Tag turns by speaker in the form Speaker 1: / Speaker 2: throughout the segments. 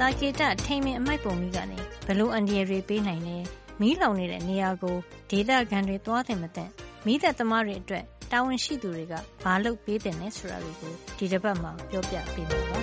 Speaker 1: တာကေတထိန်မင်အမိုက်ပုံမီကနေဘလို့အန္တရာယ်တွေပေးနိုင်လဲမီးလောင်နေတဲ့နေရာကိုဒေသခံတွေသွားတယ်မသိမိသက်သမားတွေအတွက်တာဝန်ရှိသူတွေကဘာလုပ်ပေးတယ်လဲဆိုတာတွေကိုဒီတစ်ပတ်မှာပြောပြပေးမှာပါ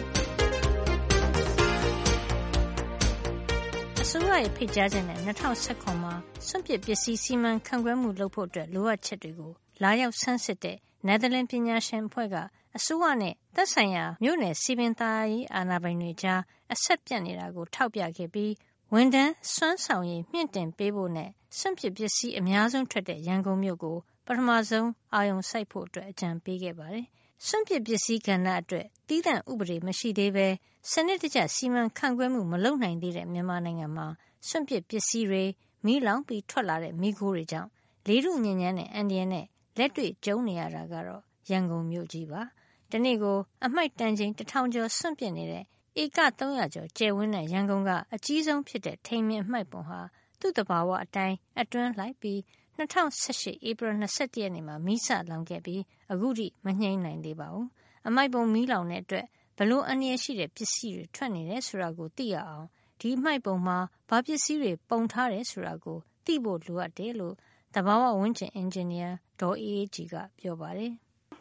Speaker 1: အစိုးရရဲ့ဖိတ်ကြားချက်နဲ့2019မှာစွန့်ပစ်ပစ္စည်းစီမံခန့်ခွဲမှုလုပ်ဖို့အတွက်လိုအပ်ချက်တွေကို လာရောက်ဆန်းစစ်တဲ့ နယ်သာလန်ပညာရှင်အဖွဲ့က အစိုးရနဲ့ သက်ဆိုင်ရာ မြို့နယ်စီပင်သားရေး အာဏာပိုင်တွေကြား အဆက်ပြတ်နေတာကို ထောက်ပြခဲ့ပြီး ဝန်ထမ်းစွမ်းဆောင်ရည် မြင့်တင်ပေးဖို့နဲ့ စွန့်ပစ်ပစ္စည်း အများဆုံးထွက်တဲ့ ရန်ကုန်မြို့ကို ပထမဆုံး အာရုံစိုက်ဖို့ အကြံပေးခဲ့ပါတယ်။စွန့်ပစ်ပစ္စည်းကဏ္ဍအတွက် သီးသန့်ဥပဒေ မရှိသေးဘဲ စနစ်တကျ စီမံခန့်ခွဲမှု မလုပ်နိုင်သေးတဲ့ မြန်မာနိုင်ငံမှာ စွန့်ပစ်ပစ္စည်းတွေ၊မီးလောင်ပြီး ထွက်လာတဲ့ မီးခိုးတွေကြောင့် လေထုညစ်ညမ်းတဲ့ အန္တရာယ်နဲ့ လက်တွေ့ကြုံနေရတာကတော့ ရန်ကုန်မြို့ကြီးပါ။တနေ့ကို အမှိုက်တန်ချိန် တထောင်ကျော် စွန့်ပစ်နေတဲ့ ဧက ၃၀၀ ကျော်ကျယ်ဝန်းတဲ့ ရန်ကုန်က အကြီးဆုံးဖြစ်တဲ့ ထိန်ပင်အမှိုက်ပုံဟာ သူ့သဘာဝအတိုင်း အတွင်းလိုက်ပြီး ၂၀၁၈ ဧပြီ၂၁ ရက်နေ့မှာ မီးစလောင်ခဲ့ပြီး အခုထိ မငြိမ်းနိုင်သေးပါဘူး။အမှိုက်ပုံမီးလောင်တဲ့အတွက် ဘယ်လိုအန္တရာယ်ရှိတဲ့ ပစ္စည်းတွေ ထွက်နေတယ်ဆိုတာကို သိရအောင် ဒီအမှိုက်ပုံမှာ ဘာပစ္စည်းတွေ ပုံထားတယ်ဆိုတာကို သိဖို့လိုအပ်တယ်လို့ သဘာဝဝန်းကျင် အင်ဂျင်နီယာ ဒေါ်အေးအေးကြည်က ပြောပါတယ်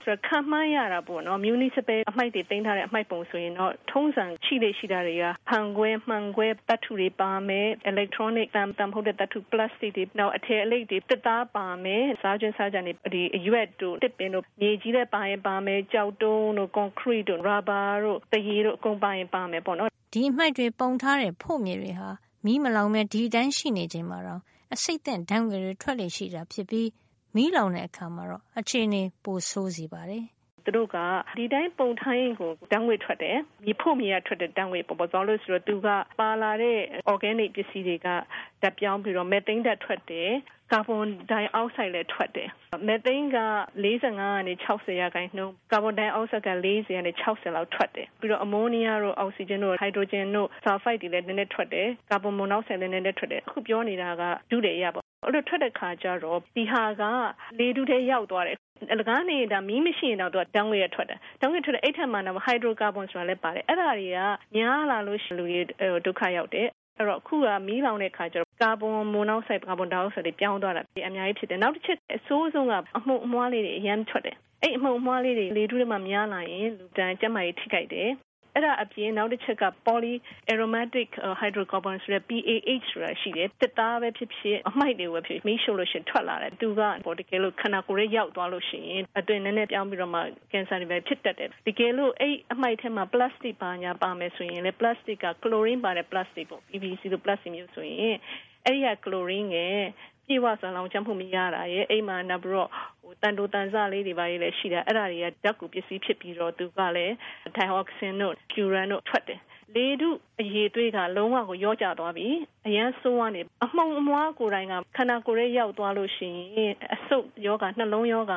Speaker 2: ဆိုတော့ခံမှန်းရတာပေါ့နော် municipal အမှိုက်တွေတင်ထားတဲ့ အမှိုက်ပုံဆိုရင်တော့ ထုံးစံရှိလေရှိတာတွေက ဖန်ခွဲ မှန်ခွဲတတ်ထုတွေပါမယ် electronic တမ်တမ်ဟုတ်တဲ့တတ်ထု plastic တွေ နောက် အထည်အလိပ်တွေတက်သားပါမယ် စားကျွန်းစားကြံတွေဒီအရွက်တို့တစ်ပင်တို့ မြေကြီးတဲ့ပါရင်ပါမယ်ကြောက်တုံးတို့ concrete တို့ rubber တို့တရေတို့ အကုန်ပါရင် ပါမယ်ပေါ့နော်
Speaker 1: ဒီအမှိုက်တွေ ပုံထားတဲ့ ဖို့မြေတွေဟာ မီးမလောင်မဲ့ဒီတိုင်းရှိနေချိန်မှာတော့အစိတ်သက်ဓာတ်ငွေတွေ ထွက်လေရှိတာဖြစ်ပြီး မီးလောင်တဲ့အခါမှာတော့အခြေအနေပိုဆိုးစေပါတယ်
Speaker 2: သူတို့ကဒီတိုင်းပုံထိုင်းကိုတန်းငွေထွက်တယ်မြေဖို့မြေရထွက်တဲ့တန်းငွေပေါ်ပေါ်သွားလို့ဆိုတော့သူကပါလာတဲ့ organic ပစ္စည်းတွေကဓာတ်ပြောင်းပြီးတော့ methane ဓာတ်ထွက်တယ်ကာဗွန်ဒိုင်အောက်ဆိုက်လည်းထွက်တယ်။မက်သိန်းက45ကနေ60ရာခိုင်နှုန်းကာဗွန်ဒိုင်အောက်ဆိုက်က40ကနေ60လောက်ထွက်တယ်။ပြီးတော့အမိုးနီးယားတို့အောက်ဆီဂျင်တို့ဟိုက်ဒရိုဂျင်တို့ဆာဖိုက်တွေလည်းနည်းနည်းထွက်တယ်။ကာဗွန်မိုနောက်ဆိုက်လည်းနည်းနည်းထွက်တယ်။အခုပြောနေတာကဒုတယ်ရပေါ့။ အဲ့လိုထွက်တဲ့ခါကျတော့ဒီဟာကလေဒုထဲရောက်သွားတယ်အလကားနေတာမီးမရှိရင်တော့သူကတန်းငွေရထွက်တယ်။တန်းငွေထွက်တဲ့အဲ့ထက်မှတော့ဟိုက်ဒရိုကာဗွန်ဆိုတာလည်းပါတယ်။အဲ့ဒါတွေကများလာလို့ရှိလူတွေဒုက္ခရောက်တယ်အဲ့တော့အခုကမီးလောင်တဲ့ခါကျတော့ကာဗွန်မိုနောက်ဆိုက်ကာဗွန်ဒိုင်အောက်ဆိုက်တွေပြောင်းသွားတာအများကြီးဖြစ်တယ်နောက်တစ်ချက်အဆိုးဆုံးကအမှုအမွှားလေးတွေအရမ်းထွက်တယ်အဲ့အမှုအမွှားလေးတွေလေထုထဲမှာများလာရင်လူတိုင်းကျန်းမာရေးထိခိုက်တယ် အဲ့ဒါအပြင်နောက်တစ်ချက်က poly aromatic hydrocarbons ဆိုတဲ့ PAH ဆိုတာရှိတယ်တစ်သားပဲဖြစ်ဖြစ်အမိုက်တွေပဲဖြစ်မီးရှို့လို့ရှိရင်ထွက်လာတယ်သူကပေါ်တကယ်လို့ခန္ဓာကိုယ်ရဲ့ရောက်သွားလို့ရှိရင်အတွင်းနည်းနည်းပြောင်းပြီးတော့မှကင်ဆာတွေပဲဖြစ်တတ်တယ်တကယ်လို့အဲ့အမိုက်ထဲမှာ plastic ပါညာပါမယ်ဆိုရင်လေ plastic က chlorine ပါတဲ့ plastic ပေါ့ PVC လို့ plastic မျိုးဆိုရင်အဲ့ဒီက chlorine ကပြေဝဆန်လောင်ချမ်းမှုမရတာရဲ့အိမ်မှာနောက်ပြီးတော့ဟို တန်တိုတန်စလေးတွေပါလေးလည်းရှိတာအဲ့ဒါတွေကဓာတ်ကူပစ္စည်းဖြစ်ပြီးတော့သူကလည်းဒိုင်အောက်ဆင်တို့ကျူရန်တို့ထွက်တယ်လေထုအရေးသွေးကလုံးဝကိုရောကျသွားပြီအရန်ဆိုးကနေအမှုံအမွားကိုယ်တိုင်ကခန္ဓာကိုယ်ရဲ့ရောက်သွားလို့ရှိရင်အဆုတ်ယောဂနှလုံးယောဂ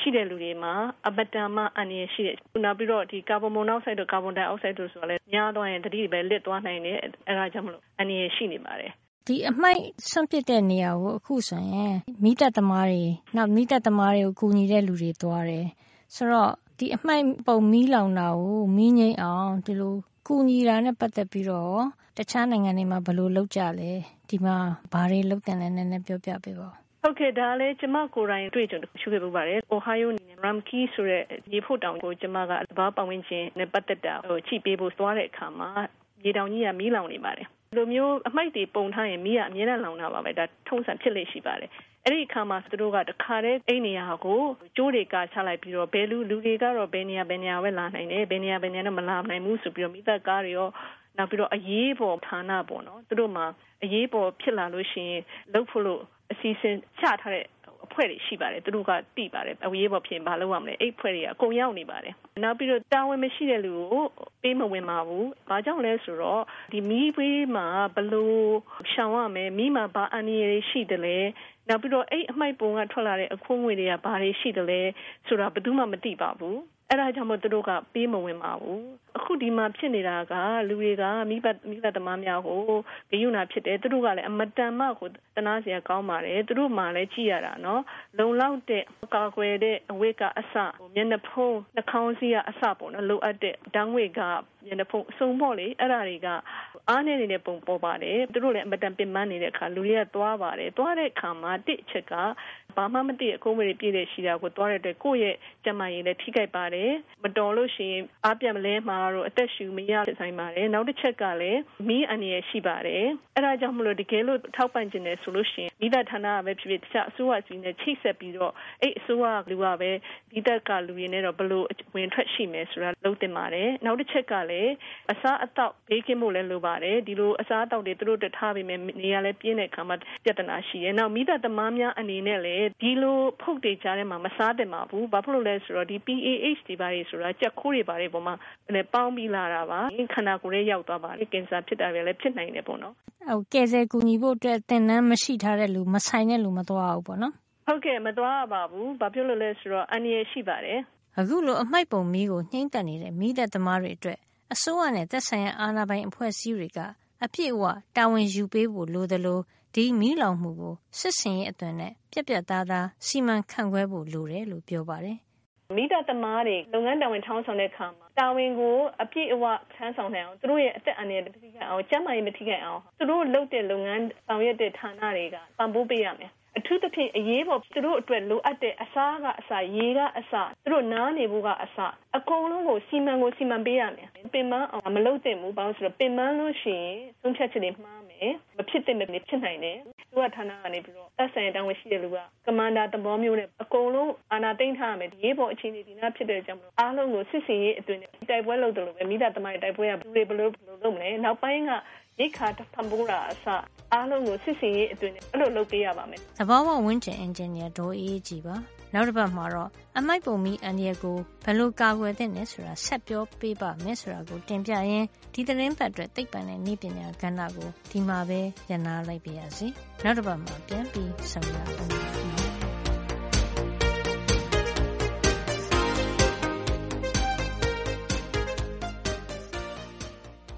Speaker 2: ရှိတဲ့လူတွေမှာအပတမအန္တရာယ်ရှိတယ်။နောက်ပြီးတော့ဒီကာဗွန်မိုနောက်ဆိုက်တို့ကာဗွန်ဒိုင်အောက်ဆိုက်တို့ဆိုတာလည်းများသွားရင်တတိပဲလစ်သွားနိုင်တယ်အဲဒါကြောင့်မလို့အန္တရာယ်ရှိနေပါတယ်။
Speaker 1: ဒီအမှိုက်စွန့်ပစ်တဲ့နေရာကို အခုဆိုရင် မီးသတ်သမားတွေ၊နောက် မီးသတ်သမားတွေကို ကူညီတဲ့လူတွေ သွားတယ်။ဆိုတော့ ဒီအမှိုက်ပုံ မီးလောင်တာကို မီးငြိမ်းအောင် ဒီလို ကူညီတာနဲ့ ပတ်သက်ပြီးတော့ တခြားနိုင်ငံတွေမှာ ဘယ်လိုလုပ်ကြလဲ။ဒီမှာ ဘာတွေလုပ်သင့်လဲ နည်းနည်းပြောပြပေးပါဦး။
Speaker 2: ဟုတ်ကဲ့ ဒါလည်း ကျမကိုယ်တိုင်တွေ့ကြုံတခု ရှိခဲ့ပူပါတယ်။ Ohio နိုင်ငံ Ramkey ဆိုတဲ့ ရေဖို့တောင်ကို ကျမက သဘာဝပတ်ဝန်းကျင်နဲ့ ပတ်သက်တာဟိုချိပေးဖို့ သွားတဲ့အခါမှာ ရေတောင်ကြီးက မီးလောင်နေပါတယ် လိုမျိုးအမိုက်တွေပုံထားရင်မီးကအမြဲတမ်းလောင်တာပါပဲဒါထုံးစံဖြစ်လေရှိပါတယ်အဲ့ဒီအခါမှာသူတို့ကတခါတည်းအိမ်နေရာကိုကျိုးတွေကချလိုက်ပြီးတော့ဘယ်လူလူတွေကတော့ဘယ်နေရာဘယ်နေရာပဲလာနိုင်တယ်ဘယ်နေရာဘယ်နေရာတော့မလာနိုင်ဘူးဆိုပြီးတော့မိသက်ကားတွေရောနောက်ပြီးတော့အရေးပေါ်ဌာနပေါ့နော်သူတို့မှာအရေးပေါ်ဖြစ်လာလို့ရှိရင်လှုပ်ဖို့လို့အစီအစဉ်ချထားတဲ့အ ဖွဲ့တွေရှိပါတယ်သူတို့ကတိပါတယ်အဝေးပေါ်ဖြစ်ဘာလုပ်ရမလဲအဲ့ဖွဲ့တွေကအကုန်ရောက်နေပါတယ်နောက်ပြီးတော့တာဝန်မရှိတဲ့လူကိုပေးမဝင်ပါဘူးဘာကြောင့်လဲဆိုတော့ဒီမီးဘေးမှာဘလို့ရှောင်ရမယ်မိမှာဘာအန္တရာယ်ရှိတယ်လဲနောက်ပြီးတော့အဲ့အမိုက်ပုံကထွက်လာတဲ့အခွင့်အရေးတွေကဘာတွေရှိတယ်လဲဆိုတာဘယ်သူမှမသိပါဘူး အဲ့ဒါကြောင့်မို့သူတို့ကပေးမဝင်ပါဘူးပအခုဒီမှာဖြစ်နေတာကလူတွေကမိဘမိဘသမားများကိုဂယုဏဖြစ်တယ်သူတို့ကလည်းအမတန်မှကိုတနာစရာကောင်းပါတယ်သူတို့မှလည်းကြည့်ရတာနော်လုံလောက်တဲ့ကာကွယ်တဲ့အဝိကအစမျက်နှာဖုံးနှာခေါင်းစည်းကအစပေါ့နော်လိုအပ်တဲ့ဓာတ်ငွေကမျက်နှာဖုံးအစုံပေါ့လေအဲ့ဒါတွေကအားနေနေတဲ့ပုံပေါ်ပါတယ်သူတို့လည်းအမတန်ပင်ပန်းနေတဲ့အခါလူတွေကသွားပါတယ်သွားတဲ့အခါမှာတစ်ချက်ကဘာမှမသိအကုန်းမတွေပြည့်တဲ့ရှိတာကိုသွားတဲ့အတွက်ကိုယ့်ရဲ့ကျမရင်လည်းထိခိုက်ပါတယ်မတော်လို့ရှိရင်အားပြတ်မလဲမှာတော့အသက်ရှူမရဆိုင်ပါတယ်နောက်တစ်ချက်ကလည်းမီးအန္တရာယ်ရှိပါတယ်အဲ့ဒါကြောင့်မလို့တကယ်လို့ထောက်ပံ့ခြင်းနဲ့ဆိုလို့ရှိရင်မိဘဌာနကပဲဖြစ်ဖြစ်တခြားအစိုးရစီနဲ့ချိတ်ဆက်ပြီးတော့အဲ့အစိုးရကလူကပဲဒီတက်ကလူရင်းနဲ့တော့ဘလို့ဝင်ထွက်ရှိမယ်ဆိုတာလုပ်တင်ပါတယ်နောက်တစ်ချက်ကလည်းအစားအသောက်ဘေးကင်းဖို့လည်းလိုပါတယ်ဒီလိုအစားအသောက်တွေသူတို့တထားပြီးမယ်နေရာလည်းပြင်းတဲ့အခါမှာပြဿနာရှိတယ်နောက်မိဘသမားများအနေနဲ့လည်းဒီလိုဖုတ်တွေကြားထဲမှာမစားတင်ပါဘူးဘာဖြစ်လို့လဲဆိုတော့ဒီ PAH တွေပါတွေဆိုတာကြက်ခိုးတွေပါတွေပေါ်မှာလည်းပေါင်းပြီးလာတာပါခန္ဓာကိုယ်ရဲ့ရောက်သွားပါလေကင်ဆာဖြစ်တာပဲလည်းဖြစ်နိုင်တယ်ပေါ့နော်
Speaker 1: ဟုတ်ကဲဆယ်ကူညီဖို့အတွက်သင်တန်းမရှိထားတဲ့လူ မဆိုင်တဲ့လူ မသွားဘူးပေါ့နော်
Speaker 2: ဟုတ်ကဲ့ မသွားပါဘူး ဘာဖြစ်လို့လဲ ဆိုတော့ အန္တရာယ်ရှိပါတယ်
Speaker 1: အခုလို အမိုက်ပုံမီးကိုနှိမ့်တက်နေတဲ့မိသက်သမားတွေအတွက် အစိုးရနဲ့ သက်ဆိုင်ရာ အာဏာပိုင်အဖွဲ့အစည်းတွေက အပြည့်အဝ တာဝန်ယူပေးဖို့ လိုသလို ဒီမီးလောင်မှုကို စစ်စင်ရဲ့အသွင်နဲ့ ပြက်ပြက်သားသား စီမံခန့်ခွဲဖို့ လိုတယ်လို့ ပြောပါတယ်
Speaker 2: မိသားသမားတွေ လုပ်ငန်းတာဝန်ထောင်းဆောင်တဲ့အခါမှာ တာဝန်ကိုအပြည့်အဝထမ်းဆောင်နိုင်အောင်သူတို့ရဲ့အသက်အန္တရာယ်မထိခိုက်အောင်ကျန်းမာရေးမထိခိုက်အောင်သူတို့လုပ်တဲ့လုပ်ငန်းဆောင်ရွက်တဲ့ဌာနတွေကပံ့ပိုးပေးရမယ်အထူးသဖြင့်အရေးပေါ်သူတို့အတွက်လိုအပ်တဲ့အစားကအစာရေကအစာသူတို့နားနေဖို့ကအစာအကုန်လုံးကိုစီမံကိုစီမံပေးရမယ်ပင်မအောင်မလုပ်သင့်ဘူးဘာလို့ဆိုတော့ပင်မလို့ရှိရင်သုံးဖြတ်ချက်တွေမှားမယ်မဖြစ်သင့်တဲ့ဖြစ်နိုင်တယ် သူကဌာနကနေပြီးတော့သက်ဆိုင်တောင်းဝရှိတဲ့လူကကမန္တာသဘောမျိုးနဲ့အကုန်လုံးအာဏာသိမ်းထားရမယ်ဒီရေးပေါ်အခြေအနေဒီနာဖြစ်တဲ့ကြောင့်မလို့အားလုံးကိုစစ်စင်ရေးအတွင်းတိုက်ပွဲလုပ်တယ်လို့ပဲမိသားသမိုင်းတိုက်ပွဲကဘယ်လိုဘယ်လိုလုပ်မလဲနောက်ပိုင်းကရိတ်ခါဖန်ဖိုးတာအစအားလုံးကိုစစ်စင်ရေးအတွင်းအဲ့လိုလုပ်ပေးရပါမယ်
Speaker 1: သဘောဝဝင်းကျင်အင်ဂျင်နီယာဒေါ်အေးကြီးပါ နောက်တစ်ပတ်မှာတော့အမိုက်ပုံမီအန်ဒီယကိုဘယ်လိုကာကွယ်သင့်လဲဆိုတာဆက်ပြောပေးပါမယ်ဆိုတာကိုတင်ပြရင်းဒီသတင်းပတ်အတွက်သိပ္ပံနဲ့နည်းပညာကဏ္ဍကိုဒီမှာပဲရနာလိုက်ပါရစေနောက်တစ်ပတ်မှာပြန်ပြီးဆုံရအောင်